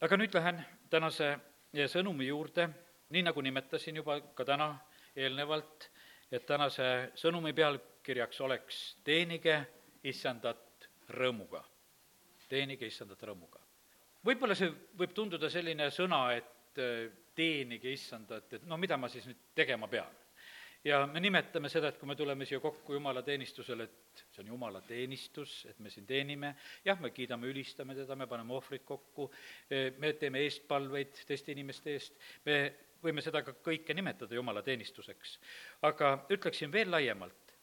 aga nüüd lähen tänase sõnumi juurde, nii nagu nimetasin juba ka täna eelnevalt, et tänase sõnumi pealkirjaks oleks Teenige issandat rõõmuga. teenige issandat rõõmuga. võib-olla see võib tunduda selline sõna, et äh, teenige issandat, et no mida ma siis nüüd tegema pean ja me nimetame seda, et kui me tuleme siia kokku jumalateenistusele, et see on jumalateenistus, et me siin teenime, jah, me kiidame, ülistame teda, me paneme ohvrid kokku, me teeme eestpalveid teiste inimeste eest, me võime seda ka kõike nimetada jumalateenistuseks. aga ütleksin veel laiemalt,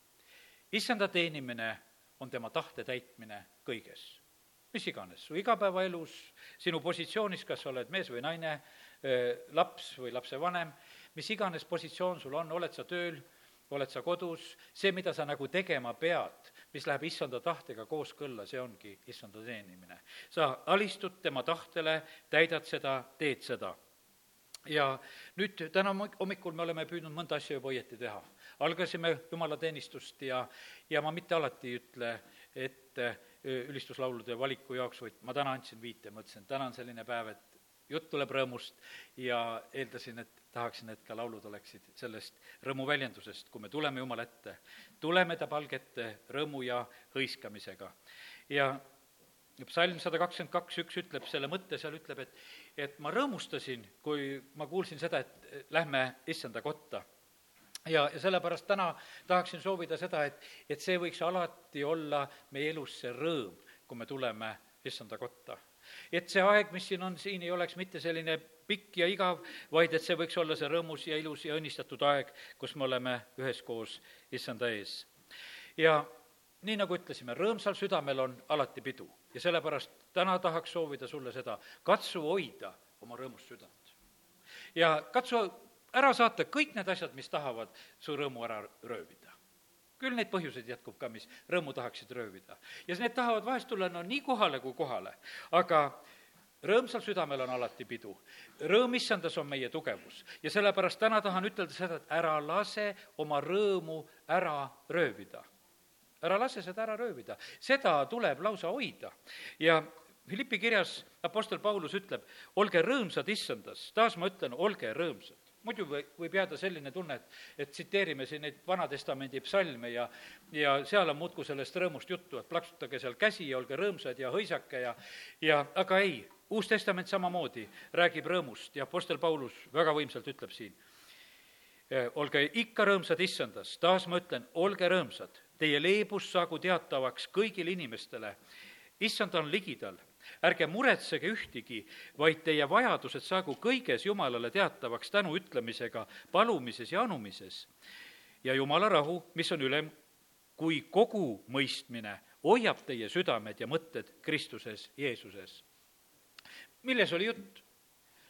issanda teenimine on tema tahte täitmine kõiges. Mis iganes, su igapäevaelus, sinu positsioonis, kas sa oled mees või naine, laps või lapsevanem, mis iganes positsioon sul on, oled sa tööl, oled sa kodus, see, mida sa nagu tegema pead, mis läheb issanda tahtega kooskõlla, see ongi issanda teenimine. sa alistud tema tahtele, täidad seda, teed seda ja nüüd täna hommikul me oleme püüdnud mõnda asja juba õieti teha. algasime jumalateenistust ja, ja ma mitte alati ei ütle ette ülistuslaulude valiku jaoks, vaid ma täna andsin viite, mõtlesin, täna on selline päev, et jutt tuleb rõõmust ja eeldasin, et tahaksin, et ka laulud oleksid sellest rõõmuväljendusest, kui me tuleme Jumala ette. tuleme ta palgete rõõmu ja hõiskamisega. ja psalm sada kakskümmend kaks üks ütleb selle mõtte, seal ütleb, et, et ma rõõmustasin, kui ma kuulsin seda, et lähme issanda kotta ja, ja sellepärast täna tahaksin soovida seda, et, et see võiks alati olla meie elus see rõõm, kui me tuleme issanda kotta et see aeg, mis siin on, siin ei oleks mitte selline pikk ja igav, vaid et see võiks olla see rõõmus ja ilus ja õnnistatud aeg, kus me oleme üheskoos issanda ees. ja nii, nagu ütlesime, rõõmsal südamel on alati pidu ja sellepärast täna tahaks soovida sulle seda, katsu hoida oma rõõmust südant. ja katsu ära saata kõik need asjad, mis tahavad su rõõmu ära röövida küll neid põhjuseid jätkub ka, mis rõõmu tahaksid röövida. ja need tahavad vahest tulla no nii kohale kui kohale, aga rõõmsal südamel on alati pidu. rõõm issandas on meie tugevus ja sellepärast täna tahan ütelda seda, et ära lase oma rõõmu ära röövida. ära lase seda ära röövida, seda tuleb lausa hoida ja Philippi kirjas Apostel Paulus ütleb, olge rõõmsad issandas, taas ma ütlen, olge rõõmsad muidu või, võib jääda selline tunne, et, et tsiteerime siin neid Vana-testamendi psalme ja, ja seal on muudkui sellest rõõmust juttu, et plaksutage seal käsi ja olge rõõmsad ja hõisake ja, ja aga ei, Uus Testament samamoodi räägib rõõmust ja Apostel Paulus väga võimsalt ütleb siin, e, olge ikka rõõmsad issandas, taas ma ütlen, olge rõõmsad, teie leebus saagu teatavaks kõigile inimestele, issand on ligidal ärge muretsege ühtegi, vaid teie vajadused saagu kõiges Jumalale teatavaks tänu ütlemisega, palumises ja anumises. ja Jumala rahu, mis on ülem kui kogu mõistmine, hoiab teie südamed ja mõtted Kristuses Jeesuses. milles oli jutt?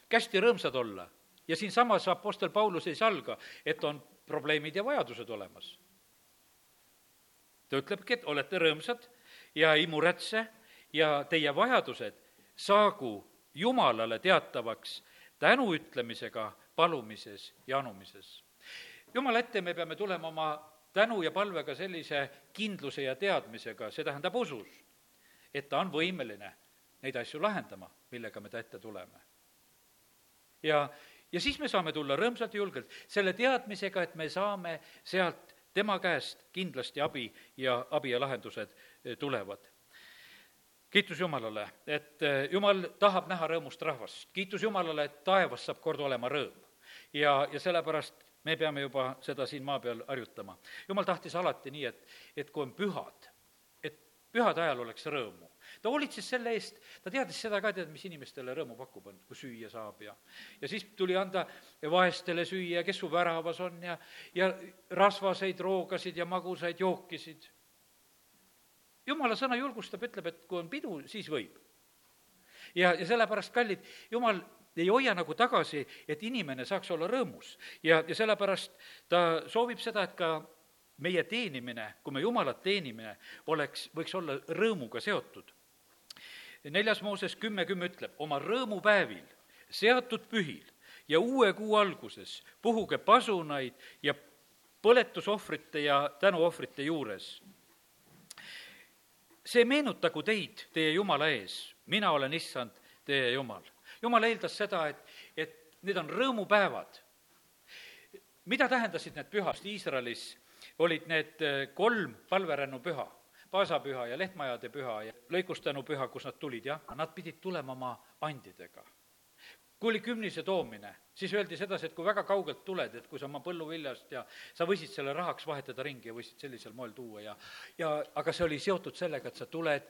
kästi rõõmsad olla ja siinsamas Apostel Paulus ei salga, et on probleemid ja vajadused olemas. ta ütlebki, et olete rõõmsad ja ei muretse ja teie vajadused saagu Jumalale teatavaks tänuütlemisega palumises ja anumises. Jumala ette me peame tulema oma tänu ja palvega sellise kindluse ja teadmisega, see tähendab usus, et ta on võimeline neid asju lahendama, millega me ta ette tuleme. ja, ja siis me saame tulla rõõmsalt ja julgelt selle teadmisega, et me saame sealt tema käest kindlasti abi ja abi ja lahendused tulevad kiitus Jumalale, et eh, Jumal tahab näha rõõmust rahvast. kiitus Jumalale, et taevas saab kord olema rõõm. ja, ja sellepärast me peame juba seda siin maa peal harjutama. Jumal tahtis alati nii, et, et kui on pühad, et pühade ajal oleks rõõmu. ta hoolitses selle eest, ta teadis seda ka, tead, mis inimestele rõõmu pakub, on, kui süüa saab ja ja siis tuli anda vaestele süüa, kes su väravas on ja, ja rasvaseid roogasid ja magusaid jookisid jumala sõna julgustab, ütleb, et kui on pidu, siis võib. ja, ja sellepärast, kallid, jumal ei hoia nagu tagasi, et inimene saaks olla rõõmus. ja, ja sellepärast ta soovib seda, et ka meie teenimine, kui me Jumalat teenime, oleks, võiks olla rõõmuga seotud. neljas Mooses kümme kümme ütleb, oma rõõmupäevil, seatud pühil ja uue kuu alguses puhuge pasunaid ja põletusohvrite ja tänuohvrite juures see meenutagu teid teie Jumala ees, mina olen issand, teie Jumal. jumal eeldas seda, et, et need on rõõmupäevad. mida tähendasid need pühad? Iisraelis olid need eh, kolm palverännu püha, paasapüha ja lehtmajade püha ja lõikustanu püha, kus nad tulid, jah, nad pidid tulema oma andidega kui oli kümnise toomine, siis öeldi sedasi, et kui väga kaugelt tuled, et kui sa oma põlluviljast ja sa võisid selle rahaks vahetada ringi ja võisid sellisel moel tuua ja ja aga see oli seotud sellega, et sa tuled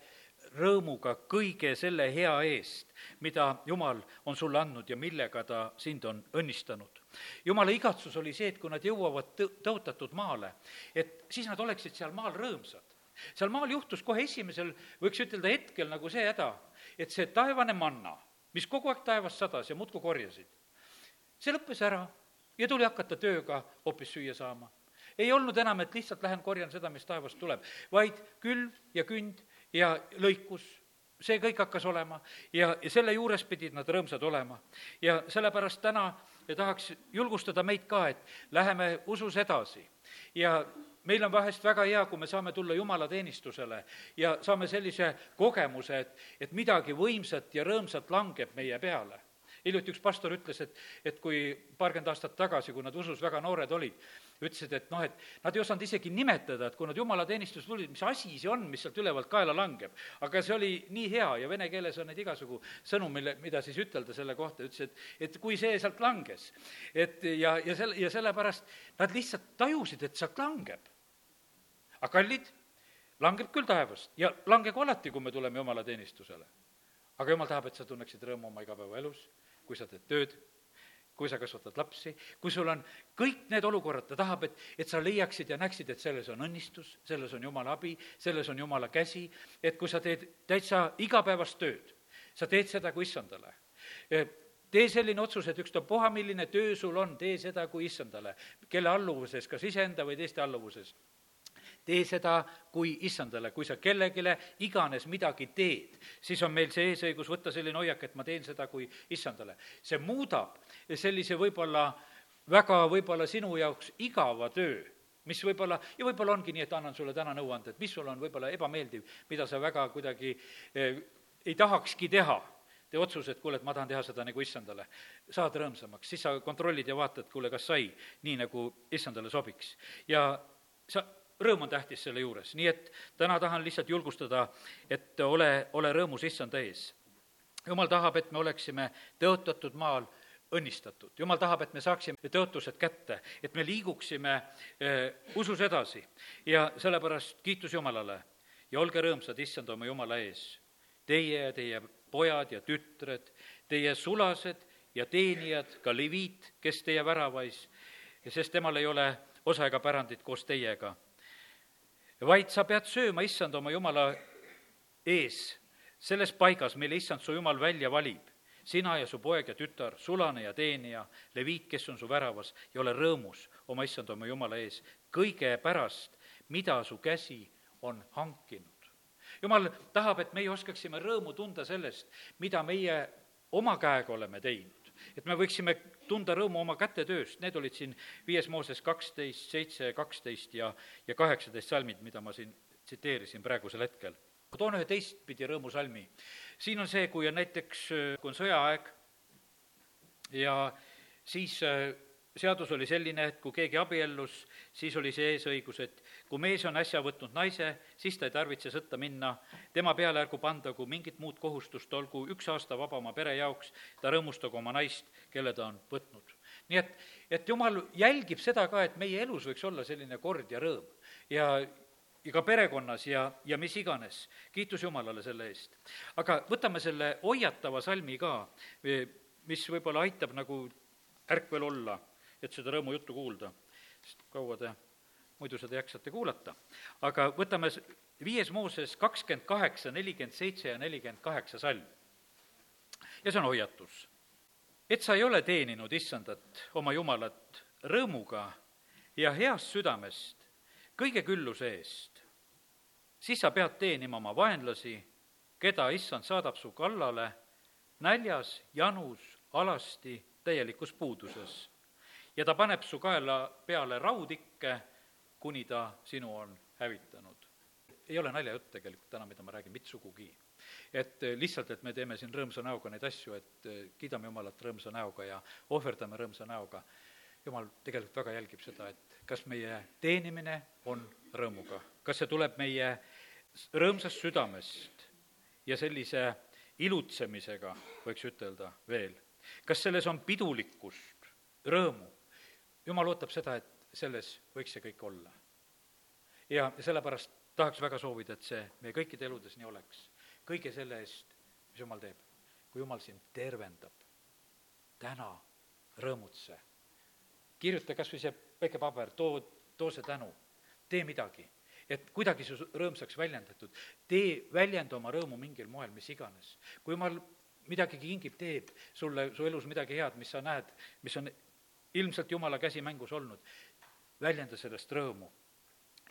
rõõmuga kõige selle hea eest, mida Jumal on sulle andnud ja millega ta sind on õnnistanud. Jumala igatsus oli see, et kui nad jõuavad tõ-, tõotatud maale, et siis nad oleksid seal maal rõõmsad. seal maal juhtus kohe esimesel, võiks ütelda hetkel nagu see häda, et see taevane manna mis kogu aeg taevast sadas ja muudkui korjasid. see lõppes ära ja tuli hakata tööga hoopis süüa saama. ei olnud enam, et lihtsalt lähen korjan seda, mis taevast tuleb, vaid külv ja künd ja lõikus, see kõik hakkas olema ja, ja selle juures pidid nad rõõmsad olema. ja sellepärast täna tahaks julgustada meid ka, et läheme usus edasi ja meil on vahest väga hea, kui me saame tulla jumalateenistusele ja saame sellise kogemuse, et, et midagi võimsat ja rõõmsat langeb meie peale. Hiljuti üks pastor ütles, et, et kui paarkümmend aastat tagasi, kui nad usus väga noored olid, ütlesid, et noh, et nad ei osanud isegi nimetada, et kui nad jumalateenistusse tulid, mis asi see on, mis sealt ülevalt kaela langeb. aga see oli nii hea ja vene keeles on neid igasugu sõnu, mille, mida siis ütelda selle kohta, ütles, et, et kui see sealt langes, et ja, ja selle, ja sellepärast nad lihtsalt tajusid, et sealt langeb aga kallid, langeb küll taevast. Ja langegu alati, kui me tuleme jumalateenistusele. aga jumal tahab, et sa tunneksid rõõmu oma igapäevaelus, kui sa teed tööd, kui sa kasvatad lapsi, kui sul on kõik need olukorrad, ta tahab, et, et sa leiaksid ja näeksid, et selles on õnnistus, selles on Jumala abi, selles on Jumala käsi, et kui sa teed täitsa igapäevast tööd, sa teed seda kui issandale. Tee selline otsus, et ükstapuha, milline töö sul on, tee seda kui issandale, kelle alluvuses, kas iseenda või teiste alluvuses tee seda kui issandale, kui sa kellelegi iganes midagi teed, siis on meil see eesõigus võtta selline hoiak, et ma teen seda kui issandale. see muudab sellise võib-olla väga võib-olla sinu jaoks igava töö, mis võib-olla, ja võib-olla ongi nii, et annan sulle täna nõuande, et mis sul on võib-olla ebameeldiv, mida sa väga kuidagi eh, ei tahakski teha tee otsus, et kuule, et ma tahan teha seda nagu issandale. saad rõõmsamaks, siis sa kontrollid ja vaatad, kuule, kas sai nii, nagu issandale sobiks. ja sa rõõm on tähtis selle juures, nii et täna tahan lihtsalt julgustada, et ole, ole rõõmus issanda ees. jumal tahab, et me oleksime tõotatud maal õnnistatud. jumal tahab, et me saaksime tõotused kätte, et me liiguksime eh, usus edasi ja sellepärast kiitus Jumalale ja olge rõõmsad, issand, oma Jumala ees. Teie ja teie pojad ja tütred, teie sulased ja teenijad, ka leviit, kes teie väravais, sest temal ei ole osa ega pärandit koos teiega vaid sa pead sööma issand oma jumala ees, selles paigas, mille issand su jumal välja valib. sina ja su poeg ja tütar, sulane ja teenija, leviit, kes on su väravas, ja ole rõõmus oma issand oma jumala ees, kõige pärast, mida su käsi on hankinud. jumal tahab, et meie oskaksime rõõmu tunda sellest, mida meie oma käega oleme teinud et me võiksime tunda rõõmu oma kätetööst, need olid siin viies Mooses kaksteist, seitse, kaksteist ja, ja kaheksateist salmid, mida ma siin tsiteerisin praegusel hetkel. toon ühe teistpidi rõõmusalmi. siin on see, kui on näiteks, kui on sõjaaeg ja siis äh, seadus oli selline, et kui keegi abiellus, siis oli see eesõigus, et kui mees on äsja võtnud naise, siis ta ei tarvitse sõtta minna, tema peale ärgu pandagu mingit muud kohustust, olgu üks aasta vaba oma pere jaoks, ta rõõmustagu oma naist, kelle ta on võtnud. nii et, et jumal jälgib seda ka, et meie elus võiks olla selline kord ja rõõm ja ja ka perekonnas ja, ja mis iganes. kiitus Jumalale selle eest. aga võtame selle hoiatava salmi ka, mis võib-olla aitab nagu ärkvel olla et seda rõõmujuttu kuulda, sest kaua te muidu seda jaksate kuulata. aga võtame viies Mooses kakskümmend kaheksa, nelikümmend seitse ja nelikümmend kaheksa salm. ja see on hoiatus. et sa ei ole teeninud issandat, oma Jumalat, rõõmuga ja heast südamest, kõige külluse eest, siis sa pead teenima oma vaenlasi, keda issand saadab su kallale näljas, janus, alasti, täielikus puuduses ja ta paneb su kaela peale raudikke, kuni ta sinu on hävitanud. ei ole naljajutt tegelikult täna, mida ma räägin, mitte sugugi. et eh, lihtsalt, et me teeme siin rõõmsa näoga neid asju, et eh, kiidame Jumalat rõõmsa näoga ja ohverdame rõõmsa näoga. Jumal tegelikult väga jälgib seda, et kas meie teenimine on rõõmuga, kas see tuleb meie rõõmsast südamest ja sellise ilutsemisega, võiks ütelda veel. kas selles on pidulikkust, rõõmu? jumal ootab seda, et selles võiks see kõik olla. ja sellepärast tahaks väga soovida, et see meie kõikide eludes nii oleks. kõige selle eest, mis Jumal teeb. kui Jumal sind tervendab, täna rõõmutse. kirjuta kas või see väike paber, too, too see tänu, tee midagi et kuidagi su rõõmsaks väljendatud. tee, väljenda oma rõõmu mingil moel, mis iganes. kui jumal midagi kingib, teeb sulle, su elus midagi head, mis sa näed, mis on ilmselt Jumala käsi mängus olnud, väljenda sellest rõõmu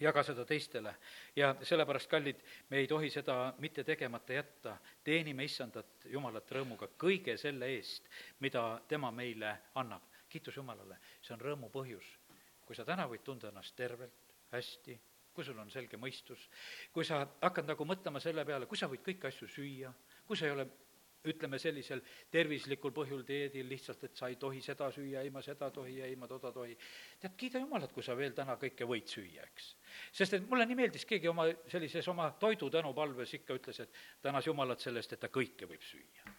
jaga seda teistele ja sellepärast, kallid, me ei tohi seda mitte tegemata jätta, teenime issandat Jumalat rõõmuga kõige selle eest, mida tema meile annab. kiitus Jumalale, see on rõõmu põhjus. kui sa täna võid tunda ennast tervelt, hästi, kui sul on selge mõistus, kui sa hakkad nagu mõtlema selle peale, kui sa võid kõiki asju süüa, kui sa ei ole ütleme sellisel tervislikul põhjul dieedil lihtsalt, et sa ei tohi seda süüa, ei ma seda tohi, ei ma toda tohi. tead, kiida Jumalat, kui sa veel täna kõike võid süüa, eks. sest et mulle nii meeldis, keegi oma sellises oma toidu tänupalves ikka ütles, et tänas Jumalat selle eest, et ta kõike võib süüa.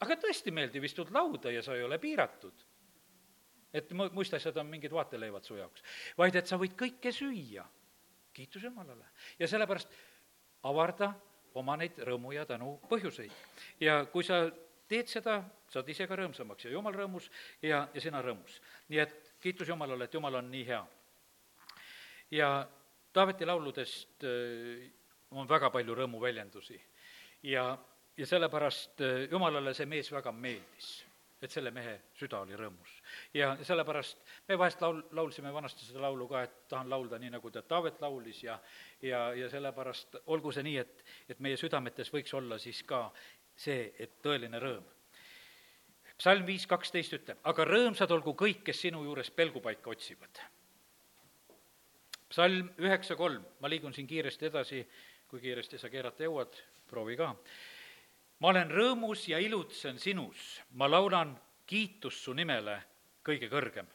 aga tõesti meeldib, istud lauda ja sa ei ole piiratud. et mu-, muist asjad on mingid vaateleivad su jaoks, vaid et sa võid kõike süüa kiitus Jumalale. ja sellepärast avarda oma neid rõõmu ja tänu põhjuseid. ja kui sa teed seda, saad ise ka rõõmsamaks ja Jumal rõõmus ja, ja sina rõõmus. nii et kiitus Jumalale, et Jumal on nii hea. ja Taaveti lauludest äh, on väga palju rõõmuväljendusi ja, ja sellepärast äh, Jumalale see mees väga meeldis et selle mehe süda oli rõõmus. Ja sellepärast me vahest laul, laulsime vanasti seda laulu ka, et tahan laulda nii, nagu ta Taavet laulis ja ja, ja sellepärast olgu see nii, et, et meie südametes võiks olla siis ka see, et tõeline rõõm. psalm viis kaksteist ütleb, aga rõõmsad olgu kõik, kes sinu juures pelgupaika otsivad. psalm üheksa kolm, ma liigun siin kiiresti edasi, kui kiiresti sa keerata jõuad, proovi ka ma olen rõõmus ja ilutsen sinus, ma laulan kiitust su nimele kõige kõrgem.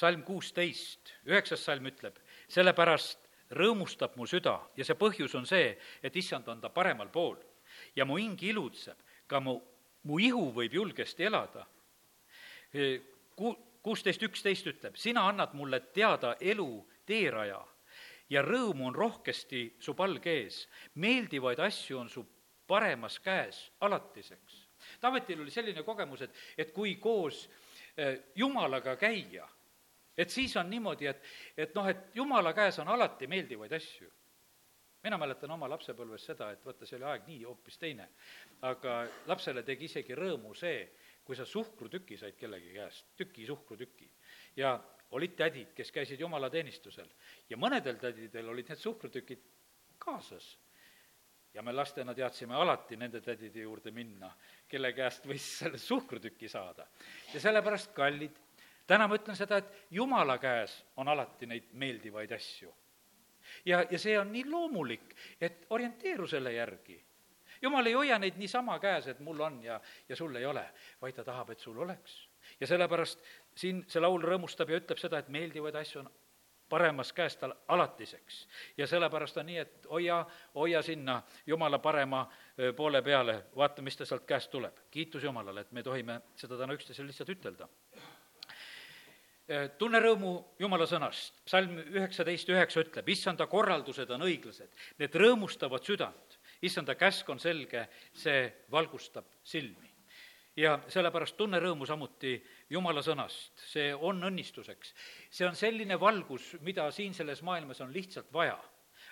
psalm kuusteist, üheksas salm ütleb, sellepärast rõõmustab mu süda ja see põhjus on see, et issand on ta paremal pool ja mu hing ilutseb, ka mu, mu ihu võib julgesti elada. Ku-, kuusteist üksteist ütleb, sina annad mulle teada elu teeraja ja rõõmu on rohkesti su palge ees. meeldivaid asju on su paremas käes alatiseks. Taavetil oli selline kogemus, et, et kui koos eh, Jumalaga käia, et siis on niimoodi, et, et noh, et Jumala käes on alati meeldivaid asju. mina mäletan oma lapsepõlves seda, et vaata, see oli aeg nii hoopis teine. aga lapsele tegi isegi rõõmu see, kui sa suhkrutüki said kellegi käest, tüki suhkrutüki. ja olid tädid, kes käisid jumalateenistusel ja mõnedel tädidel olid need suhkrutükid kaasas. Ja me lastena teadsime alati nende tädide juurde minna, kelle käest võis selle suhkrutüki saada. ja sellepärast, kallid, täna ma ütlen seda, et jumala käes on alati neid meeldivaid asju. ja, ja see on nii loomulik, et orienteeru selle järgi jumal ei hoia neid niisama käes, et mul on ja, ja sul ei ole, vaid ta tahab, et sul oleks. ja sellepärast siin see laul rõõmustab ja ütleb seda, et meeldivaid asju on paremas käes tal alatiseks. ja sellepärast on nii, et hoia, hoia sinna Jumala parema poole peale, vaata, mis ta sealt käest tuleb. kiitus Jumalale, et me tohime seda täna üksteisele lihtsalt ütelda. tunne rõõmu Jumala sõnast, psalm üheksateist üheksa ütleb, issanda korraldused on õiglased, need rõõmustavad südant, issanda käsk on selge, see valgustab silmi ja sellepärast tunne rõõmu samuti Jumala sõnast, see on õnnistuseks. see on selline valgus, mida siin selles maailmas on lihtsalt vaja.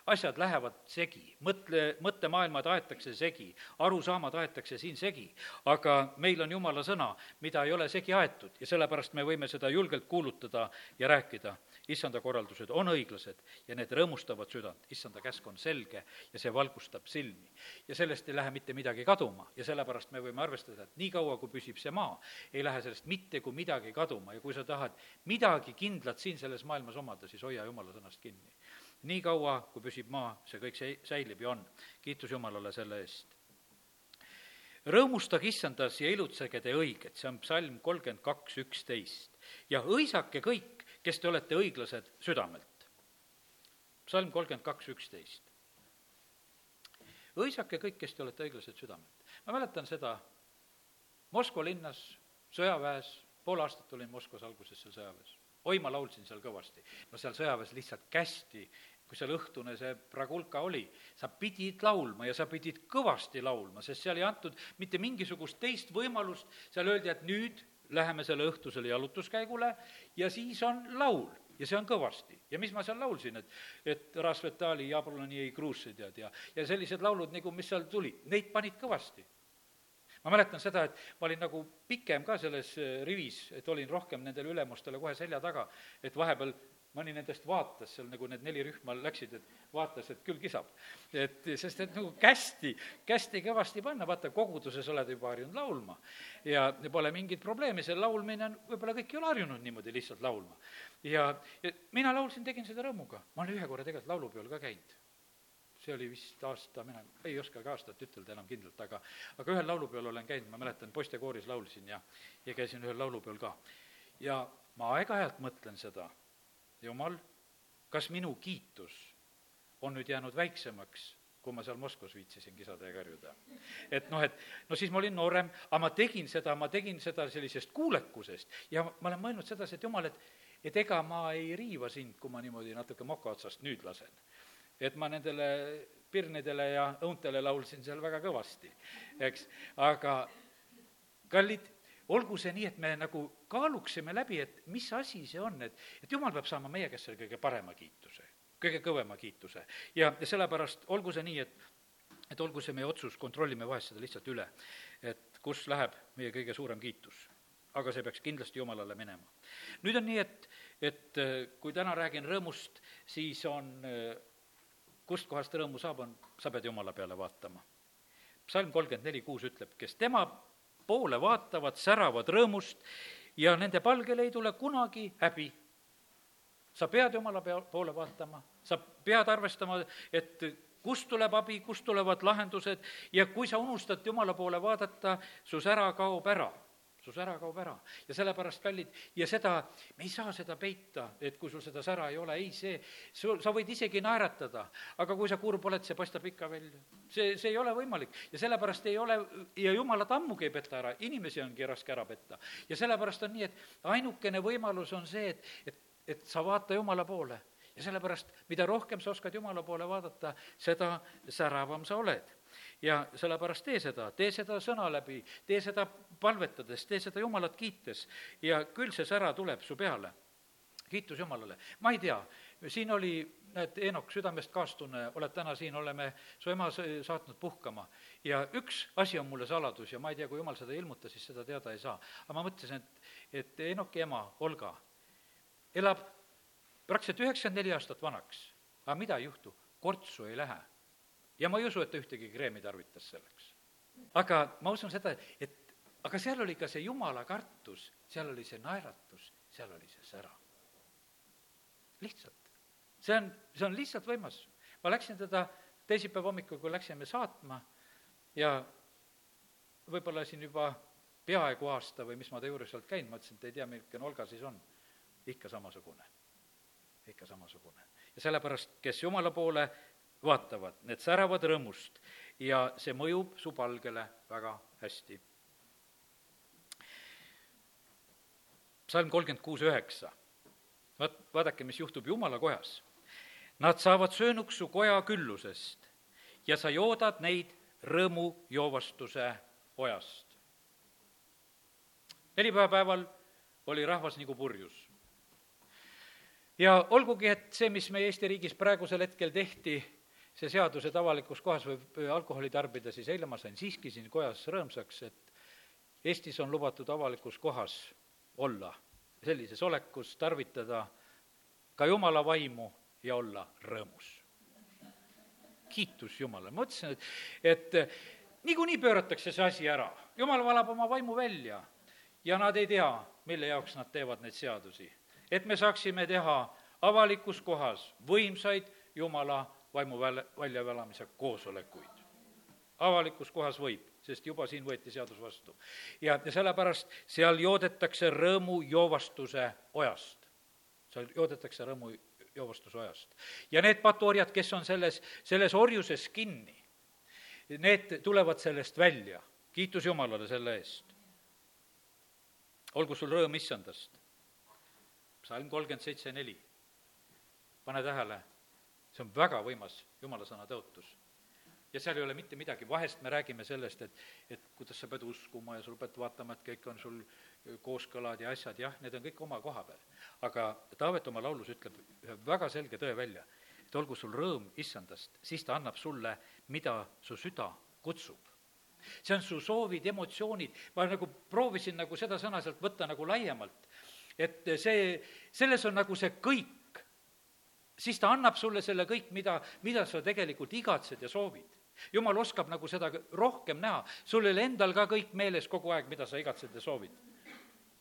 Asjad lähevad segi, mõtle, mõttemaailmad aetakse segi, arusaamad aetakse siin segi, aga meil on Jumala sõna, mida ei ole segi aetud. Ja sellepärast me võime seda julgelt kuulutada ja rääkida issanda korraldused on õiglased ja need rõõmustavad südant, issanda käsk on selge ja see valgustab silmi. ja sellest ei lähe mitte midagi kaduma ja sellepärast me võime arvestada, et niikaua, kui püsib see maa, ei lähe sellest mitte kui midagi kaduma ja kui sa tahad midagi kindlat siin selles maailmas omada, siis hoia jumala sõnast kinni. nii kaua, kui püsib maa, see kõik see säilib ja on. kiitus Jumalale selle eest. rõõmustage issandas ja ilutsege te õiget, see on psalm kolmkümmend kaks, üksteist. ja hõisake kõik, kes te olete õiglased südamelt. psalm kolmkümmend kaks, üksteist. hõisake kõik, kes te olete õiglased südamelt. ma mäletan seda Moskva linnas, sõjaväes, pool aastat olin Moskvas alguses seal sõjaväes oi, ma laulsin seal kõvasti. no seal sõjaväes lihtsalt kästi, kui seal õhtune see Pragulka oli, sa pidid laulma ja sa pidid kõvasti laulma, sest seal ei antud mitte mingisugust teist võimalust, seal öeldi, et nüüd läheme selle õhtusele jalutuskäigule ja siis on laul ja see on kõvasti. ja mis ma seal laulsin, et, et Rasvetali, Jabloni ei kruusse tead ja, ja sellised laulud nagu, mis seal tulid, neid panid kõvasti ma mäletan seda, et ma olin nagu pikem ka selles äh, rivis, et olin rohkem nendele ülemustele kohe selja taga, et vahepeal mõni nendest vaatas seal, nagu need neli rühma läksid, et vaatas, et küll kisab. et sest et nagu kästi, kästi kõvasti panna, vaata, koguduses oled juba harjunud laulma. ja pole mingit probleemi, see laulmine on, võib-olla kõik ei ole harjunud niimoodi lihtsalt laulma. ja, ja mina laulsin, tegin seda rõõmuga. ma olen ühe korra tegelikult laulupeol ka käinud see oli vist aasta, mina ei oskagi aastat ütelda enam kindlalt, aga aga ühel laulupeol olen käinud, ma mäletan, poistekooris laulsin ja, ja käisin ühel laulupeol ka. ja ma aeg-ajalt mõtlen seda, jumal, kas minu kiitus on nüüd jäänud väiksemaks, kui ma seal Moskvas viitsisin kisada ja karjuda. et noh, et no siis ma olin noorem, aga ma tegin seda, ma tegin seda sellisest kuulekusest ja ma olen mõelnud sedasi, et jumal, et et ega ma ei riiva sind, kui ma niimoodi natuke moka otsast nüüd lasen et ma nendele pirnidele ja õuntele laulsin seal väga kõvasti, eks, aga kallid, olgu see nii, et me nagu kaaluksime läbi, et mis asi see on, et, et jumal peab saama meie käest selle kõige parema kiituse, kõige kõvema kiituse. ja, ja sellepärast olgu see nii, et et olgu see meie otsus, kontrollime vahest seda lihtsalt üle, et kus läheb meie kõige suurem kiitus. aga see peaks kindlasti Jumalale minema. nüüd on nii, et, et kui täna räägin rõõmust, siis on kustkohast rõõmu saab, on, sa pead Jumala peale vaatama. psalm kolmkümmend neli kuus ütleb, kes tema poole vaatavad, säravad rõõmust ja nende palgel ei tule kunagi häbi. sa pead Jumala pea, poole vaatama, sa pead arvestama, et kust tuleb abi, kust tulevad lahendused ja kui sa unustad Jumala poole vaadata, su sära kaob ära sus ära kaob ära. ja sellepärast, kallid, ja seda, me ei saa seda peita, et kui sul seda sära ei ole, ei see, sul, sa võid isegi naeratada, aga kui sa kurb oled, see paistab ikka välja. see, see ei ole võimalik ja sellepärast ei ole, ja jumalat ammugi ei peta ära, inimesi ongi raske ära petta. ja sellepärast on nii, et ainukene võimalus on see, et, et, et sa vaata Jumala poole ja sellepärast, mida rohkem sa oskad Jumala poole vaadata, seda säravam sa oled ja sellepärast tee seda, tee seda sõna läbi, tee seda palvetades, tee seda Jumalat kiites. Ja küll see sära tuleb su peale. kiitus Jumalale. ma ei tea, siin oli, näed, Eenok, südamest kaastunne, oled täna siin, oleme su ema saatnud puhkama. Ja üks asi on mulle saladus ja ma ei tea, kui Jumal seda ei ilmuta, siis seda teada ei saa. aga ma mõtlesin, et, et Eenoki ema, Olga, elab praktiliselt üheksakümmend neli aastat vanaks, aga mida ei juhtu, kortsu ei lähe ja ma ei usu, et ta ühtegi kreemi tarvitas selleks. aga ma usun seda, et aga seal oli ka see jumala kartus, seal oli see naeratus, seal oli see sära. lihtsalt. see on, see on lihtsalt võimas. ma läksin teda teisipäeva hommikul, kui läksime saatma ja võib-olla siin juba peaaegu aasta või mis ma ta juures olnud käinud, ma ütlesin, et ei tea, milline Olga siis on. ikka samasugune, ikka samasugune. ja sellepärast, kes Jumala poole vaatavad, need säravad rõõmust ja see mõjub su palgele väga hästi. psalm kolmkümmend kuus üheksa. vaat, vaadake, mis juhtub Jumala kojas. Nad saavad söönuks su koja küllusest ja sa joodad neid rõõmujoovastuse ojast. nelipühapäeval oli rahvas nagu purjus. ja olgugi, et see, mis meie Eesti riigis praegusel hetkel tehti, see seadus, et avalikus kohas võib alkoholi tarbida, siis eile ma sain siiski siin kojas rõõmsaks, et Eestis on lubatud avalikus kohas olla, sellises olekus tarvitada ka Jumala vaimu ja olla rõõmus. kiitus Jumalale, ma mõtlesin, et, et niikuinii pööratakse see asi ära, Jumal valab oma vaimu välja ja nad ei tea, mille jaoks nad teevad neid seadusi. et me saaksime teha avalikus kohas võimsaid Jumala vaimu väl-, väljaelamise koosolekuid. avalikus kohas võib, sest juba siin võeti seadus vastu. ja, ja sellepärast seal joodetakse rõõmujoovastuse ojast. seal joodetakse rõõmu joovastusojast. ja need patuorjad, kes on selles, selles orjuses kinni, need tulevad sellest välja. kiitus Jumalale selle eest. olgu sul rõõm issandast. psalm kolmkümmend seitse neli. pane tähele, see on väga võimas jumala sõna tõotus. Ja seal ei ole mitte midagi, vahest. Me räägime sellest, et, et kuidas sa pead uskuma ja sul pead vaatama, et kõik on sul kooskõlad ja asjad, jah, need on kõik oma koha peal. aga Taavet oma laulus ütleb ühe väga selge tõe välja, et olgu sul rõõm issandast, siis ta annab sulle, mida su süda kutsub. see on su soovid, emotsioonid, ma nagu proovisin nagu seda sõna sealt võtta nagu laiemalt, et see, selles on nagu see kõik, siis ta annab sulle selle kõik, mida, mida sa tegelikult igatsed ja soovid jumal oskab nagu seda rohkem näha, sul ei ole endal ka kõik meeles kogu aeg, mida sa igatsed ja soovid.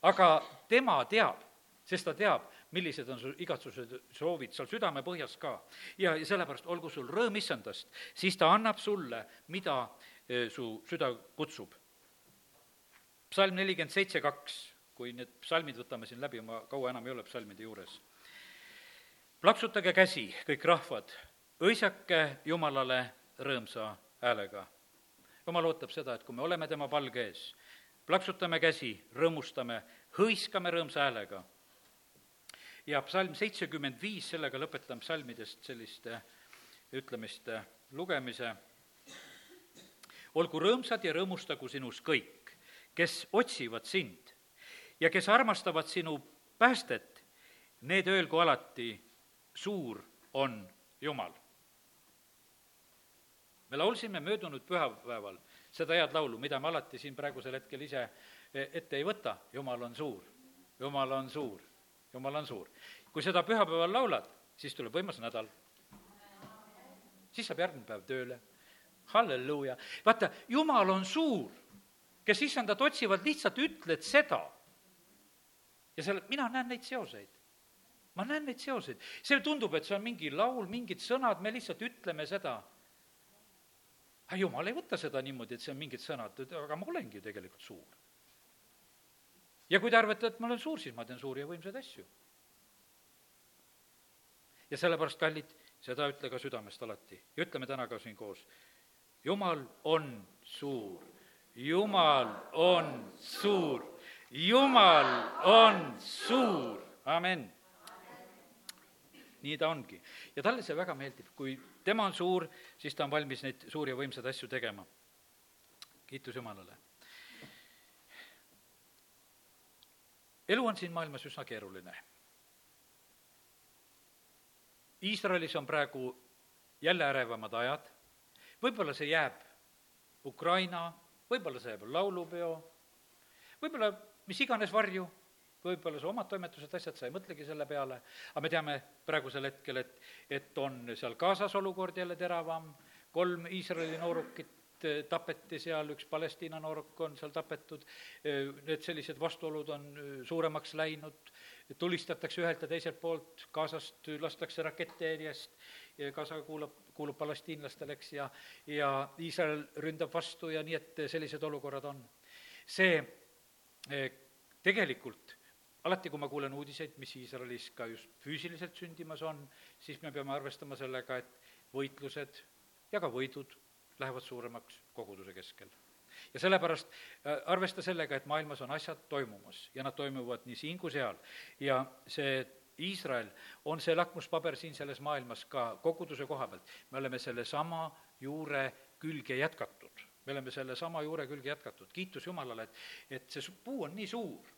aga tema teab, sest ta teab, millised on su igatsused, soovid seal südamepõhjas ka. ja, ja sellepärast olgu sul rõõm issandast, siis ta annab sulle, mida eh, su süda kutsub. psalm nelikümmend seitse kaks, kui need psalmid võtame siin läbi, ma kaua enam ei ole psalmide juures. Plaksutage käsi, kõik rahvad, õisake Jumalale rõõmsa häälega. jumal ootab seda, et kui me oleme tema palge ees, plaksutame käsi, rõõmustame, hõiskame rõõmsa häälega. ja psalm seitsekümmend viis, sellega lõpetan psalmidest selliste ütlemiste lugemise. olgu rõõmsad ja rõõmustagu sinus kõik, kes otsivad sind ja kes armastavad sinu päästet, need öelgu alati, suur on Jumal me laulsime möödunud pühapäeval seda head laulu, mida me alati siin praegusel hetkel ise e, ette ei võta, Jumal on suur, Jumal on suur, Jumal on suur. kui seda pühapäeval laulad, siis tuleb võimas nädal. siis saab järgmine päev tööle, halleluuja. vaata, Jumal on suur, kes issandat otsivad, lihtsalt ütled seda. ja seal, mina näen neid seoseid ma näen neid seoseid, see tundub, et see on mingi laul, mingid sõnad, me lihtsalt ütleme seda. Aga jumal ei võta seda niimoodi, et see on mingid sõnad, aga ma olengi tegelikult suur. ja kui te arvate, et ma olen suur, siis ma teen suuri ja võimsaid asju. ja sellepärast, kallid, seda ütle ka südamest alati. Ja ütleme täna ka siin koos. jumal on suur, jumal on suur, jumal on suur, amen nii ta ongi. ja talle see väga meeldib, kui tema on suur, siis ta on valmis neid suuri ja võimsaid asju tegema. kiitus Jumalale. elu on siin maailmas üsna keeruline. Iisraelis on praegu jälle ärevamad ajad, võib-olla see jääb Ukraina, võib-olla see jääb laulupeo, võib-olla mis iganes varju võib-olla su omad toimetused, asjad, sa ei mõtlegi selle peale, aga me teame praegusel hetkel, et, et on seal Gazas olukord jälle teravam, kolm Iisraeli noorukit eh, tapeti seal, üks Palestiina nooruk on seal tapetud, eh, need sellised vastuolud on eh, suuremaks läinud, tulistatakse ühelt ja teiselt poolt, Gazast lastakse rakette eest, Gaza kuulab, kuulub palestiinlastele, eks, ja, ja Iisrael ründab vastu ja nii, et sellised olukorrad on. see tegelikult alati, kui ma kuulen uudiseid, mis Iisraelis ka just füüsiliselt sündimas on, siis me peame arvestama sellega, et võitlused ja ka võidud lähevad suuremaks koguduse keskel. ja sellepärast äh, arvesta sellega, et maailmas on asjad toimumas ja nad toimuvad nii siin kui seal ja see Iisrael on see lakmuspaber siin selles maailmas ka koguduse koha pealt. me oleme sellesama juure külge jätkatud. me oleme sellesama juure külge jätkatud, kiitus Jumalale, et, et see puu on nii suur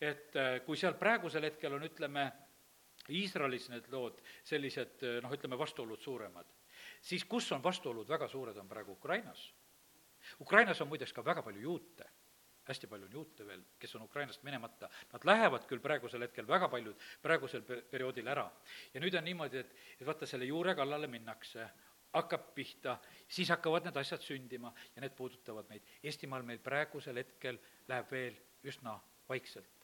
et äh, kui seal praegusel hetkel on, ütleme, Iisraelis need lood sellised äh, noh, ütleme, vastuolud suuremad, siis kus on vastuolud väga suured, on praegu Ukrainas. Ukrainas on muideks ka väga palju juute hästi palju on juute veel, kes on Ukrainast minemata, nad lähevad küll praegusel hetkel, väga paljud, praegusel perioodil ära. ja nüüd on niimoodi, et, et vaata, selle juure kallale minnakse, hakkab pihta, siis hakkavad need asjad sündima ja need puudutavad meid. Eestimaal meil praegusel hetkel läheb veel üsna vaikselt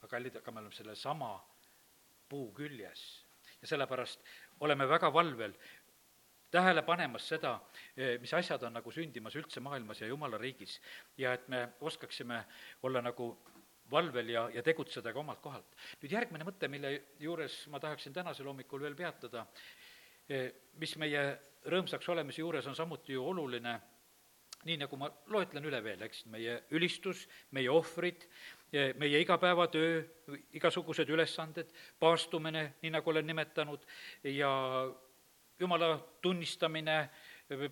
aga kallid, aga me oleme sellesama puu küljes ja sellepärast oleme väga valvel, tähele panemas seda, mis asjad on nagu sündimas üldse maailmas ja jumala riigis. ja et me oskaksime olla nagu valvel ja, ja tegutseda ka omalt kohalt. nüüd järgmine mõte, mille juures ma tahaksin tänasel hommikul veel peatuda, mis meie rõõmsaks olemise juures on samuti ju oluline, nii nagu ma loetlen üle veel, eks, meie ülistus, meie ohvrid, meie igapäevatöö, igasugused ülesanded, paastumine, nii nagu olen nimetanud, ja jumala tunnistamine,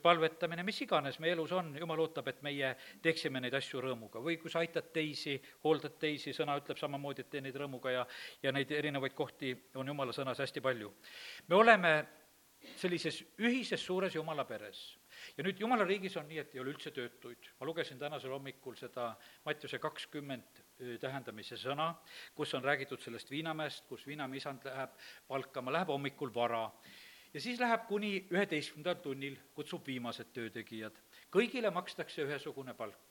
palvetamine, mis iganes meie elus on, jumal ootab, et meie teeksime neid asju rõõmuga. või kui sa aitad teisi, hooldad teisi, sõna ütleb samamoodi, et tee neid rõõmuga ja, ja neid erinevaid kohti on jumala sõnas hästi palju. me oleme sellises ühises suures jumala peres. Ja nüüd jumala riigis on nii, et ei ole üldse töötuid. ma lugesin tänasel hommikul seda Mattiuse kakskümmend tähendamise sõna, kus on räägitud sellest viinamäest, kus viinamäe isand läheb palkama, läheb hommikul vara ja siis läheb kuni üheteistkümnendal tunnil, kutsub viimased töötegijad. kõigile makstakse ühesugune palk.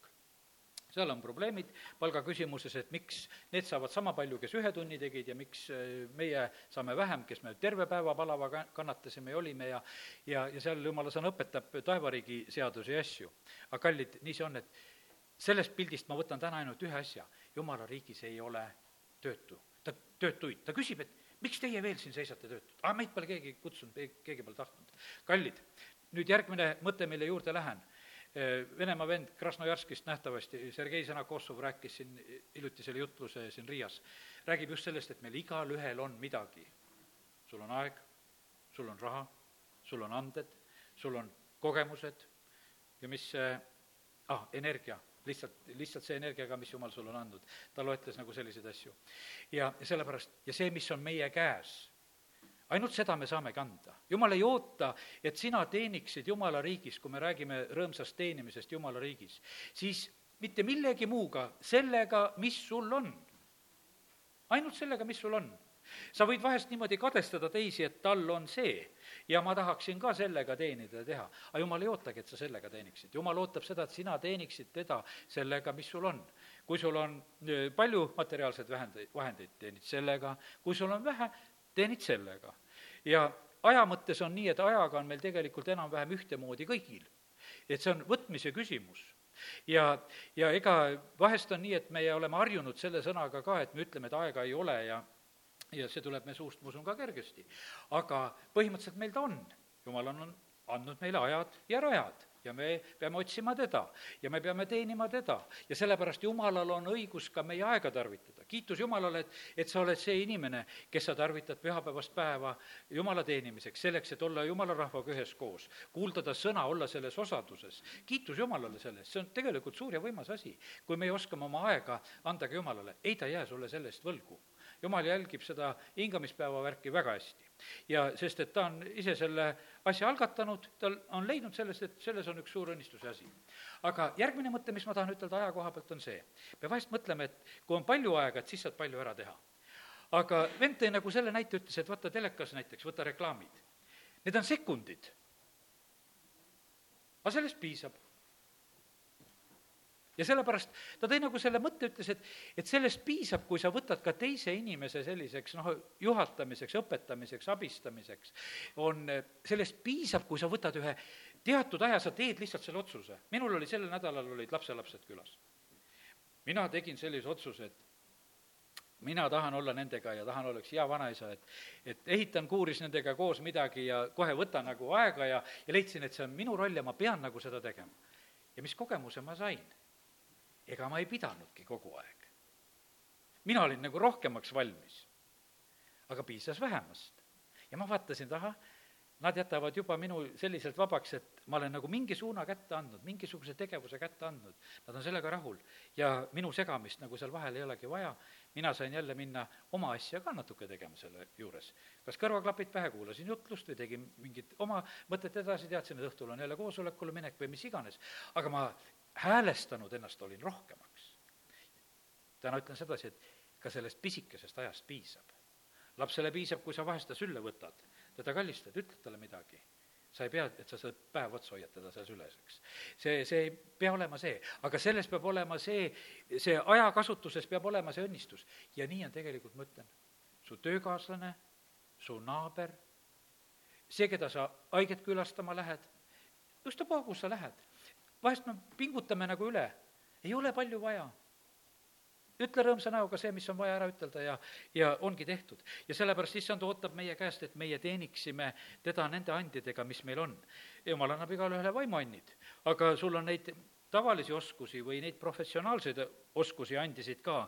Seal on probleemid palga küsimuses, et miks need saavad sama palju, kes ühe tunni tegid ja miks äh, meie saame vähem, kes me terve päeva palava kannatasime ja olime ja ja, ja seal jumala sõna õpetab taevariigi seadusi ja asju. aga kallid, nii see on, et sellest pildist ma võtan täna ainult ühe asja, jumala riigis ei ole töötu, ta, töötuid, ta küsib, et miks teie veel siin seisate töötud? aa, meid pole keegi kutsunud, keegi pole tahtnud. kallid, nüüd järgmine mõte, mille juurde lähen. Venemaa vend Krasnojarskist nähtavasti, Sergei Sõnakossov rääkis siin hiljuti selle jutluse siin Riias, räägib just sellest, et meil igalühel on midagi. sul on aeg, sul on raha, sul on anded, sul on kogemused ja mis see, ah, energia lihtsalt, lihtsalt see energiaga, mis Jumal sulle on andnud. ta loetles nagu selliseid asju. ja sellepärast, ja see, mis on meie käes, ainult seda me saamegi anda. jumal ei oota, et sina teeniksid Jumala riigis, kui me räägime rõõmsast teenimisest Jumala riigis, siis mitte millegi muuga, sellega, mis sul on. ainult sellega, mis sul on sa võid vahest niimoodi kadestada teisi, et tal on see ja ma tahaksin ka sellega teenida ja teha. aga jumal ei ootagi, et sa sellega teeniksid. jumal ootab seda, et sina teeniksid teda sellega, mis sul on. kui sul on e, palju materiaalseid vahendeid, vahendeid, teenid sellega, kui sul on vähe, teenid sellega. ja aja mõttes on nii, et ajaga on meil tegelikult enam-vähem ühtemoodi kõigil. et see on võtmise küsimus ja, ja ega vahest on nii, et meie oleme harjunud selle sõnaga ka, et me ütleme, et aega ei ole ja ja see tuleb meie suust, ma usun, ka kergesti. aga põhimõtteliselt meil ta on. jumal on andnud meile ajad ja rajad ja me peame otsima teda ja me peame teenima teda. ja sellepärast Jumalal on õigus ka meie aega tarvitada. kiitus Jumalale, et, et sa oled see inimene, kes sa tarvitad pühapäevast päeva Jumala teenimiseks, selleks, et olla Jumala rahvaga üheskoos, kuulda ta sõna, olla selles osaduses. kiitus Jumalale selle eest, see on tegelikult suur ja võimas asi. kui meie oskame oma aega anda ka Jumalale, ei ta jää sulle selle eest võlgu jumal jälgib seda hingamispäeva värki väga hästi. Ja sest, et ta on ise selle asja algatanud, tal on leidnud sellest, et selles on üks suur õnnistuse asi. aga järgmine mõte, mis ma tahan ütelda aja koha pealt, on see, me vahest mõtleme, et kui on palju aega, et siis saad palju ära teha. aga vend tõi nagu selle näite, ütles, et vaata telekas näiteks, võta reklaamid. Need on sekundid. aga sellest piisab ja sellepärast ta tõi nagu selle mõtte, ütles, et, et sellest piisab, kui sa võtad ka teise inimese selliseks noh, juhatamiseks, õpetamiseks, abistamiseks, on, sellest piisab, kui sa võtad ühe teatud aja, sa teed lihtsalt selle otsuse. minul oli sellel nädalal olid lapselapsed külas. mina tegin sellise otsuse, et mina tahan olla nendega ja tahan oleks hea vanaisa, et, et ehitan kuuris nendega koos midagi ja kohe võtan nagu aega ja, ja leidsin, et see on minu roll ja ma pean nagu seda tegema. ja mis kogemuse ma sain ega ma ei pidanudki kogu aeg. mina olin nagu rohkemaks valmis, aga piisas vähemast. ja ma vaatasin, et ahah, nad jätavad juba minu selliselt vabaks, et ma olen nagu mingi suuna kätte andnud, mingisuguse tegevuse kätte andnud. Nad on sellega rahul ja minu segamist nagu seal vahel ei olegi vaja. mina sain jälle minna oma asja ka natuke tegema selle juures. kas kõrvaklapid pähe, kuulasin jutlust või tegin mingit oma mõtet edasi, teadsin, et õhtul on jälle koosolekule minek või mis iganes. aga ma häälestanud ennast olin rohkemaks. täna ütlen sedasi, et ka sellest pisikesest ajast piisab. lapsele piisab, kui sa vahest ta sülle võtad, teda kallistad, ütled talle midagi sa ei pea, et sa saad päev otsa hoiad teda seal süles, eks. see, see ei pea olema see, aga selles peab olema see, see ajakasutuses peab olema see õnnistus. ja nii on tegelikult, ma ütlen, su töökaaslane, su naaber, see, keda sa haiget külastama lähed, ükstapuha, kus sa lähed. Vahest me pingutame nagu üle, ei ole palju vaja. Ütle rõõmsa näoga see, mis on vaja ära ütelda ja, ja ongi tehtud. ja sellepärast issand ootab meie käest, et meie teeniksime teda nende andidega, mis meil on. jumal annab igale ühele vaimuannid, aga sul on neid tavalisi oskusi või neid professionaalseid oskusi andisid ka,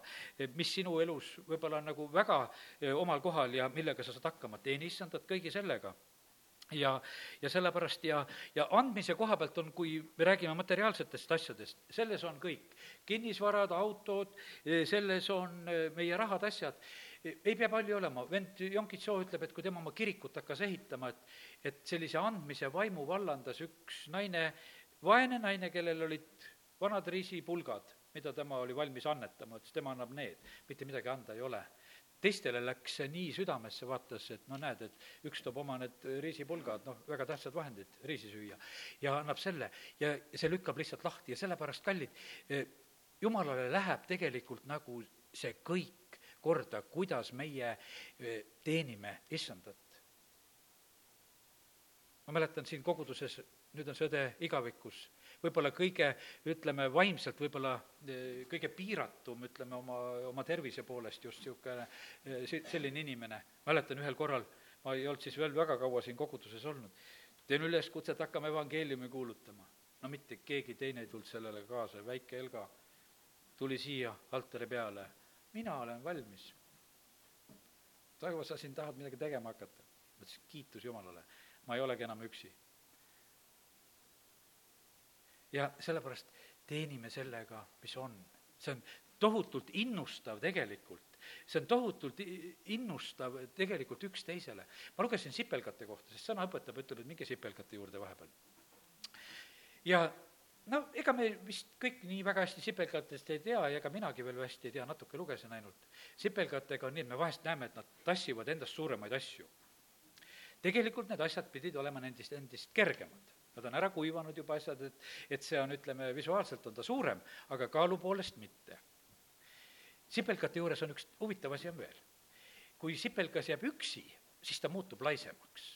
mis sinu elus võib-olla on nagu väga eh, omal kohal ja millega sa saad hakkama, teeni issandat kõigi sellega ja, ja sellepärast ja, ja andmise koha pealt on, kui me räägime materiaalsetest asjadest, selles on kõik. kinnisvarad, autod, selles on eh, meie rahad, asjad, ei pea palju olema, vend Jonkitsoo ütleb, et kui tema oma kirikut hakkas ehitama, et et sellise andmise vaimu vallandas üks naine, vaene naine, kellel olid vanad riisipulgad, mida tema oli valmis annetama, ütles, tema annab need, mitte midagi anda ei ole teistele läks see nii südamesse, vaatas, et no näed, et üks toob oma need riisipulgad, noh, väga tähtsad vahendid riisi süüa, ja annab selle ja see lükkab lihtsalt lahti ja sellepärast, kallid, jumalale läheb tegelikult nagu see kõik korda, kuidas meie eh, teenime issandat. ma mäletan siin koguduses, nüüd on see õde igavikus võib-olla kõige, ütleme, vaimselt võib-olla eh, kõige piiratum, ütleme, oma, oma tervise poolest just niisugune eh, selline inimene. mäletan ühel korral, ma ei olnud siis veel väga kaua siin koguduses olnud, teen üleskutse, et hakkame evangeeliumi kuulutama. no mitte keegi teine ei tulnud sellele kaasa, väike Helga tuli siia altari peale, mina olen valmis. Raivo, sa siin tahad midagi tegema hakata? ma ütlesin, kiitus Jumalale, ma ei olegi enam üksi ja sellepärast teenime sellega, mis on. see on tohutult innustav tegelikult, see on tohutult innustav tegelikult üksteisele. ma lugesin sipelgate kohta, sest sõna õpetab, ütleb, et minge sipelgate juurde vahepeal. ja no ega me vist kõik nii väga hästi sipelgatest ei tea ja ega minagi veel hästi ei tea, natuke lugesin ainult. sipelgatega on nii, et me vahest näeme, et nad tassivad endast suuremaid asju. tegelikult need asjad pidid olema nendest endist kergemad Nad on ära kuivanud juba asjad, et, et see on, ütleme, visuaalselt on ta suurem, aga kaalu poolest mitte. sipelgate juures on üks huvitav asi on veel. kui sipelgas jääb üksi, siis ta muutub laisemaks.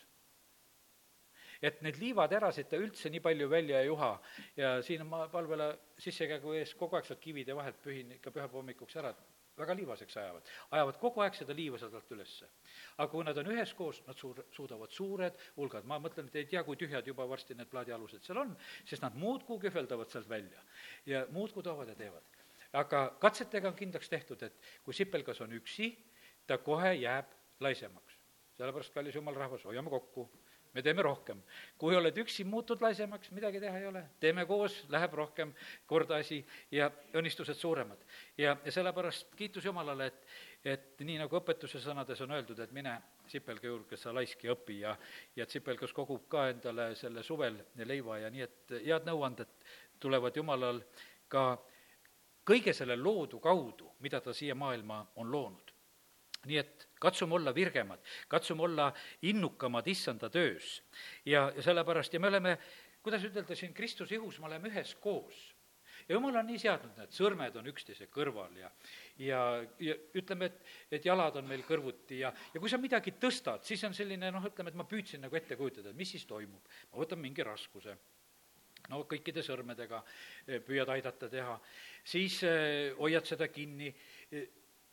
et need liivaterasid ta üldse nii palju välja ei juha ja siin ma palvele sissekäigu ees kogu aeg sealt kivide vahelt pühin ikka pühapäeva hommikuks ära, väga liivaseks ajavad, ajavad kogu aeg seda liiva sealt ülesse. aga kui nad on üheskoos, nad suur, suudavad suured hulgad, ma mõtlen, et ei tea, kui tühjad juba varsti need plaadialused seal on, sest nad muudkui kühveldavad sealt välja ja muudkui toovad ja teevad. aga katsetega on kindlaks tehtud, et kui sipelgas on üksi, ta kohe jääb laisemaks. sellepärast, kallis jumal rahvas, hoiame kokku me teeme rohkem. kui oled üksi, muutud laisemaks, midagi teha ei ole, teeme koos, läheb rohkem korda asi ja õnnistused suuremad. ja, ja sellepärast kiitus Jumalale, et, et nii nagu õpetuse sõnades on öeldud, et mine sipelga juurde, sa laisk ja õpi ja, ja sipelgas kogub ka endale selle suvel leiva ja nii, et head nõuanded tulevad Jumalal ka kõige selle loodu kaudu, mida ta siia maailma on loonud nii et katsume olla virgemad, katsume olla innukamad issanda töös. ja, ja sellepärast, ja me oleme, kuidas ütelda, siin Kristuse ihus me oleme üheskoos. ja jumal on nii seadnud, need sõrmed on üksteise kõrval ja, ja, ja ütleme, et, et jalad on meil kõrvuti ja, ja kui sa midagi tõstad, siis on selline noh, ütleme, et ma püüdsin nagu ette kujutada, et mis siis toimub. ma võtan mingi raskuse no kõikide sõrmedega eh, püüad aidata teha, siis eh, hoiad seda kinni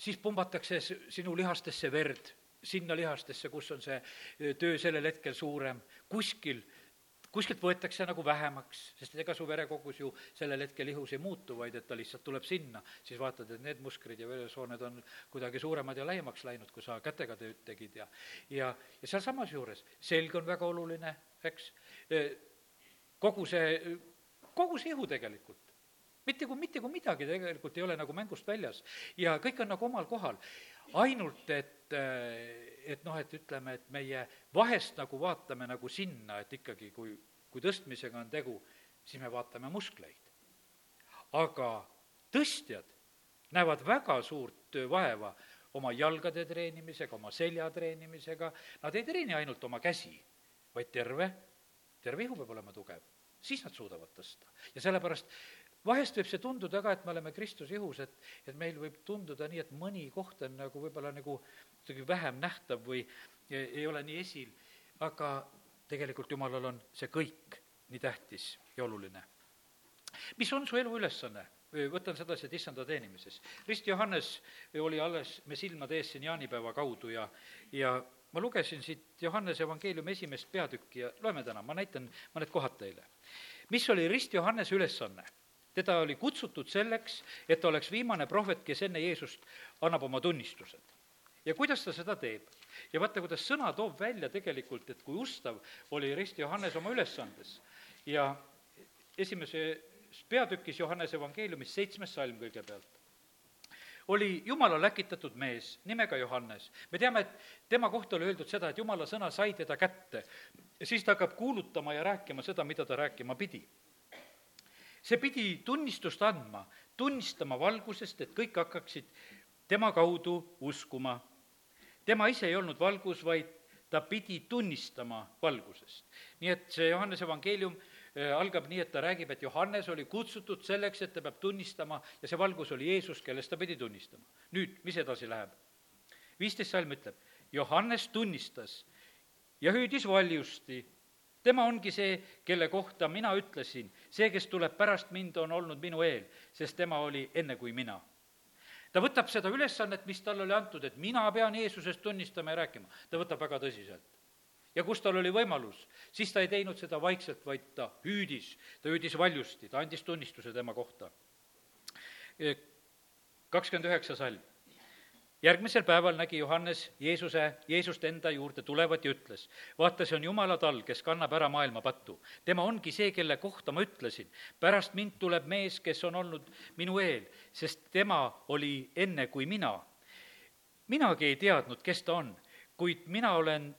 siis pumbatakse sinu lihastesse verd, sinna lihastesse, kus on see töö sellel hetkel suurem, kuskil kuskilt võetakse nagu vähemaks, sest ega su verekogus ju sellel hetkel ihus ei muutu, vaid et ta lihtsalt tuleb sinna, siis vaatad, et need musklid ja veresooned on kuidagi suuremad ja laiemaks läinud, kui sa kätega tööd tegid ja ja, ja sealsamas juures, selg on väga oluline, eks, kogu see, kogu see ihu tegelikult mitte kui, mitte kui midagi tegelikult ei ole nagu mängust väljas ja kõik on nagu omal kohal. ainult, et, et noh, et ütleme, et meie vahest nagu vaatame nagu sinna, et ikkagi, kui, kui tõstmisega on tegu, siis me vaatame muskleid. aga tõstjad näevad väga suurt vaeva oma jalgade treenimisega, oma selja treenimisega, nad ei treeni ainult oma käsi, vaid terve, terve ihu peab olema tugev siis nad suudavad tõsta. ja sellepärast vahest võib see tunduda ka, et me oleme Kristuse ihus, et, et meil võib tunduda nii, et mõni koht on nagu võib-olla nagu kuidagi vähem nähtav või ei, ei ole nii esil, aga tegelikult Jumalal on see kõik nii tähtis ja oluline. mis on su elu ülesanne? võtan sedasi, et issanda teenimises. Rist Johannes oli alles me silmade ees siin jaanipäeva kaudu ja, ja ma lugesin siit Johannese evangeeliumi esimest peatükki ja loeme täna, ma näitan mõned kohad teile. mis oli Rist Johannese ülesanne? Teda oli kutsutud selleks, et ta oleks viimane prohvet, kes enne Jeesust annab oma tunnistused. ja kuidas ta seda teeb? ja vaata, kuidas sõna toob välja tegelikult, et kui ustav oli Rist Johannes oma ülesandes ja esimeses peatükis Johannese evangeeliumis seitsmes salm kõigepealt oli Jumala läkitatud mees nimega Johannes. me teame, et tema kohta oli öeldud seda, et Jumala sõna sai teda kätte. siis ta hakkab kuulutama ja rääkima seda, mida ta rääkima pidi. See pidi tunnistust andma, tunnistama valgusest, et kõik hakkaksid tema kaudu uskuma. tema ise ei olnud valgus, vaid ta pidi tunnistama valgusest. nii et see Johannese evangeelium Äh, algab nii, et ta räägib, et Johannes oli kutsutud selleks, et ta peab tunnistama ja see valgus oli Jeesus, kellest ta pidi tunnistama. nüüd, mis edasi läheb? viisteist salm ütleb, Johannes tunnistas ja hüüdis valjusti. Tema ongi see, kelle kohta mina ütlesin, see, kes tuleb pärast mind, on olnud minu eel, sest tema oli enne kui mina. Ta võtab seda ülesannet, mis talle oli antud, et mina pean Jeesusest tunnistama ja rääkima, ta võtab väga tõsiselt. Ja kus tal oli võimalus, siis ta ei teinud seda vaikselt, vaid ta hüüdis, ta hüüdis valjusti, ta andis tunnistuse tema kohta. kakskümmend üheksa salm. Järgmisel päeval nägi Johannes Jeesuse, Jeesust enda juurde tulevat ja ütles, vaata, see on Jumala tall, kes kannab ära maailma pattu. tema ongi see, kelle kohta ma ütlesin, pärast mind tuleb mees, kes on olnud minu eel, sest tema oli enne kui mina. minagi ei teadnud, kes ta on, kuid mina olen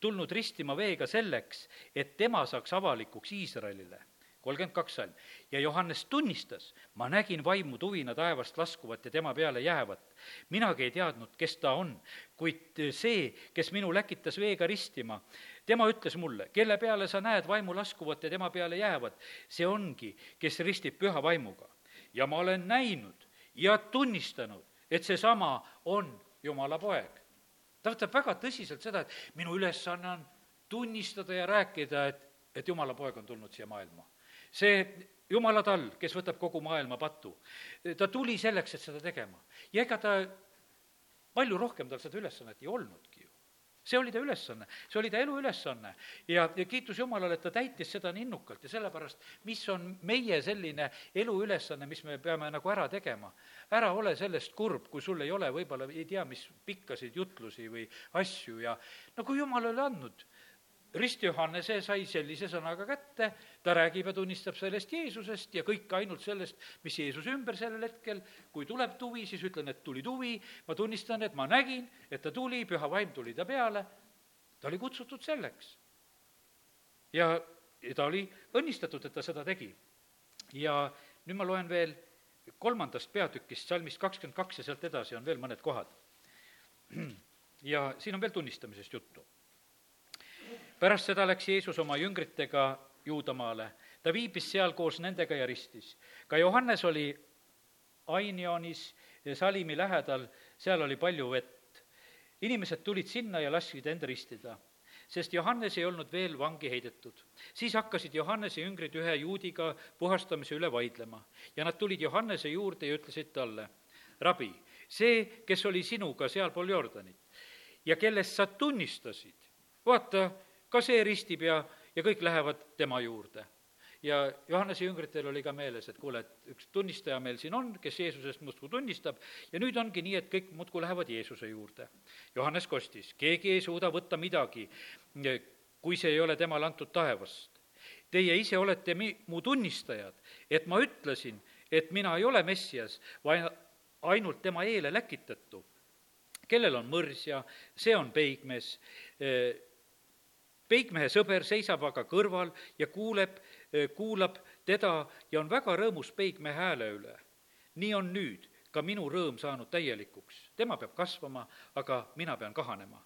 tulnud ristima veega selleks, et tema saaks avalikuks Iisraelile. Kolmkümmend kaks salm. ja Johannes tunnistas, ma nägin vaimu tuvina taevast laskuvat ja tema peale jäävat. minagi ei teadnud, kes ta on, kuid see, kes minu läkitas veega ristima, tema ütles mulle, kelle peale sa näed vaimu laskuvat ja tema peale jäävat, see ongi, kes ristib püha vaimuga. ja ma olen näinud ja tunnistanud, et seesama on Jumala poeg ta võtab väga tõsiselt seda, et minu ülesanne on tunnistada ja rääkida, et, et jumala poeg on tulnud siia maailma. See jumala tall, kes võtab kogu maailma patu, ta tuli selleks, et seda tegema. ja ega ta, palju rohkem tal seda ülesannet ei olnudki ju see oli ta ülesanne, see oli ta elu ülesanne ja, ja kiitus Jumalale, et ta täitis seda nii innukalt ja sellepärast, mis on meie selline elu ülesanne, mis me peame nagu ära tegema. ära ole sellest kurb, kui sul ei ole võib-olla ei tea, mis pikkasid jutlusi või asju ja no kui Jumal oli andnud rist Johannese sai sellise sõnaga kätte, ta räägib ja tunnistab sellest Jeesusest ja kõik ainult sellest, mis Jeesuse ümber sellel hetkel, kui tuleb tuvi, siis ütlen, et tuli tuvi, ma tunnistan, et ma nägin, et ta tuli, püha vaim tuli ta peale, ta oli kutsutud selleks. ja, ja ta oli õnnistatud, et ta seda tegi. ja nüüd ma loen veel kolmandast peatükist, salmist kakskümmend kaks ja sealt edasi on veel mõned kohad. ja siin on veel tunnistamisest juttu pärast seda läks Jeesus oma jüngritega Juudamaale. ta viibis seal koos nendega ja ristis. ka Johannes oli Ainionis Salimi lähedal, seal oli palju vett. inimesed tulid sinna ja lasksid end ristida, sest Johannes ei olnud veel vangi heidetud. siis hakkasid Johannese jüngrid ühe juudiga puhastamise üle vaidlema ja nad tulid Johannese juurde ja ütlesid talle, rabi, see, kes oli sinuga sealpool Jordanit ja kellest sa tunnistasid, vaata, ka see ristib ja, ja kõik lähevad tema juurde. ja Johannese jüngritel oli ka meeles, et kuule, et üks tunnistaja meil siin on, kes Jeesusest muudkui tunnistab, ja nüüd ongi nii, et kõik muudkui lähevad Jeesuse juurde. Johannes kostis, keegi ei suuda võtta midagi, kui see ei ole temale antud taevast. Teie ise olete mi-, mu tunnistajad, et ma ütlesin, et mina ei ole Messias, vaid ainult tema eele läkitatu kellel on mõrsja, see on peigmees, peigmehe sõber seisab aga kõrval ja kuuleb, kuulab teda ja on väga rõõmus peigmehe hääle üle. nii on nüüd ka minu rõõm saanud täielikuks. tema peab kasvama, aga mina pean kahanema.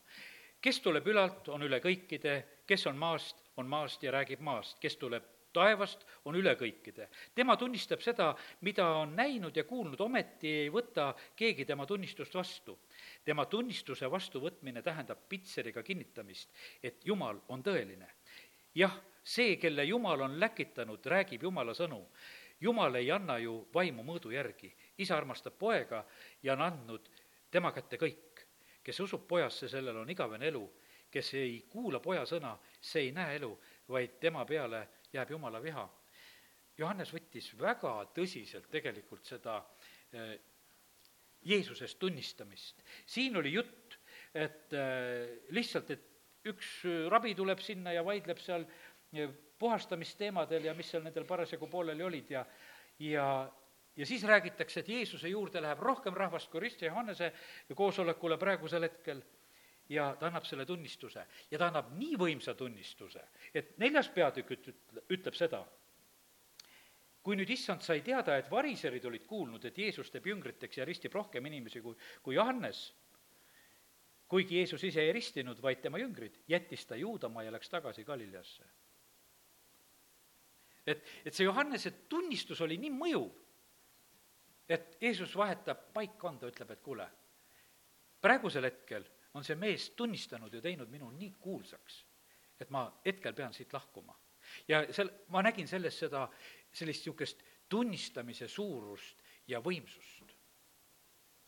kes tuleb ülalt, on üle kõikide, kes on maast, on maast ja räägib maast, kes tuleb taevast, on üle kõikide. tema tunnistab seda, mida on näinud ja kuulnud, ometi ei võta keegi tema tunnistust vastu tema tunnistuse vastuvõtmine tähendab pitseriga kinnitamist, et Jumal on tõeline jah, see, kelle Jumal on läkitanud, räägib Jumala sõnu. Jumal ei anna ju vaimu mõõdu järgi. isa armastab poega ja on andnud tema kätte kõik. kes usub pojasse, sellel on igavene elu. kes ei kuula poja sõna, see ei näe elu, vaid tema peale jääb Jumala viha. Johannes võttis väga tõsiselt tegelikult seda eh, Jeesusest tunnistamist. siin oli jutt, et äh, lihtsalt, et üks rabi tuleb sinna ja vaidleb seal äh, puhastamisteemadel ja mis seal nendel parasjagu pooleli olid ja, ja, ja siis räägitakse, et Jeesuse juurde läheb rohkem rahvast kui Risti Johannese koosolekule praegusel hetkel ja ta annab selle tunnistuse. ja ta annab nii võimsa tunnistuse, et neljas peatükk ütleb, ütleb seda kui nüüd issand sai teada, et variserid olid kuulnud, et Jeesus teeb jüngriteks ja ristib rohkem inimesi kui, kui Johannes, kuigi Jeesus ise ei ristinud, vaid tema jüngrid, jättis ta Juudamaa ja läks tagasi Galileasse. et, et see Johannese tunnistus oli nii mõjuv, et Jeesus vahetab paikkonda, ütleb, et kuule, praegusel hetkel on see mees tunnistanud ja teinud minu nii kuulsaks, et ma hetkel pean siit lahkuma. ja seal, ma nägin selles seda sellist niisugust tunnistamise suurust ja võimsust.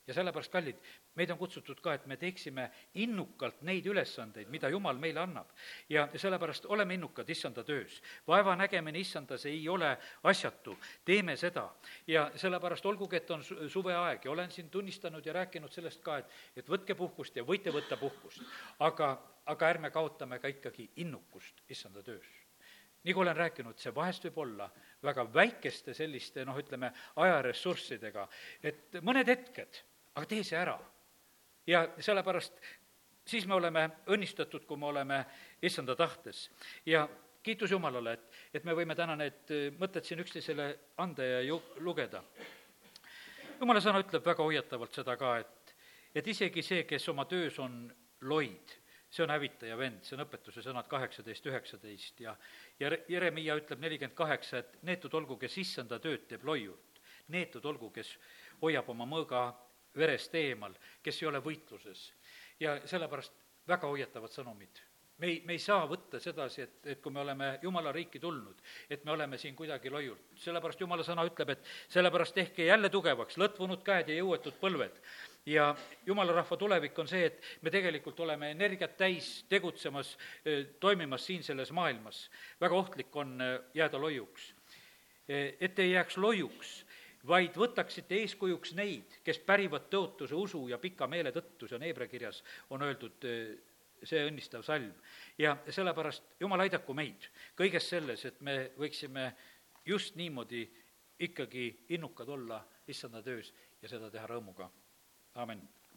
ja sellepärast, kallid, meid on kutsutud ka, et me teeksime innukalt neid ülesandeid, mida Jumal meile annab. ja sellepärast oleme innukad issanda töös. vaeva nägemine issandas ei ole asjatu, teeme seda. ja sellepärast olgugi, et on suveaeg ja olen siin tunnistanud ja rääkinud sellest ka, et, et võtke puhkust ja võite võtta puhkust, aga, aga ärme kaotame ka ikkagi innukust issanda töös nagu olen rääkinud, see vahest võib olla väga väikeste selliste noh, ütleme, ajaressurssidega, et mõned hetked, aga tee see ära. Ja sellepärast siis me oleme õnnistatud, kui me oleme issanda tahtes. ja kiitus Jumalale, et, et me võime täna need mõtted siin üksteisele anda ja ju lugeda. jumala sõna ütleb väga hoiatavalt seda ka, et, et isegi see, kes oma töös on loid see on hävitaja vend, see on õpetuse sõnad kaheksateist, üheksateist ja ja Jeremiah ütleb nelikümmend kaheksa, et neetud olgu, kes issanda tööd teeb loiult. neetud olgu, kes hoiab oma mõõga verest eemal, kes ei ole võitluses. ja sellepärast väga hoiatavad sõnumid me ei, me ei saa võtta sedasi, et, et kui me oleme Jumala riiki tulnud, et me oleme siin kuidagi loiult. sellepärast Jumala sõna ütleb, et sellepärast tehke jälle tugevaks lõtvunud käed ja jõuetud põlved ja jumala rahva tulevik on see, et me tegelikult oleme energiat täis tegutsemas, toimimas siin selles maailmas. väga ohtlik on jääda loiuks. et ei jääks loiuks, vaid võtaksite eeskujuks neid, kes pärivad tõotuse, usu ja pika meele tõttu, see on Hebra kirjas, on öeldud see õnnistav salm. ja sellepärast jumal aidaku meid kõiges selles, et me võiksime just niimoodi ikkagi innukad olla issanda töös ja seda teha rõõmuga Amen.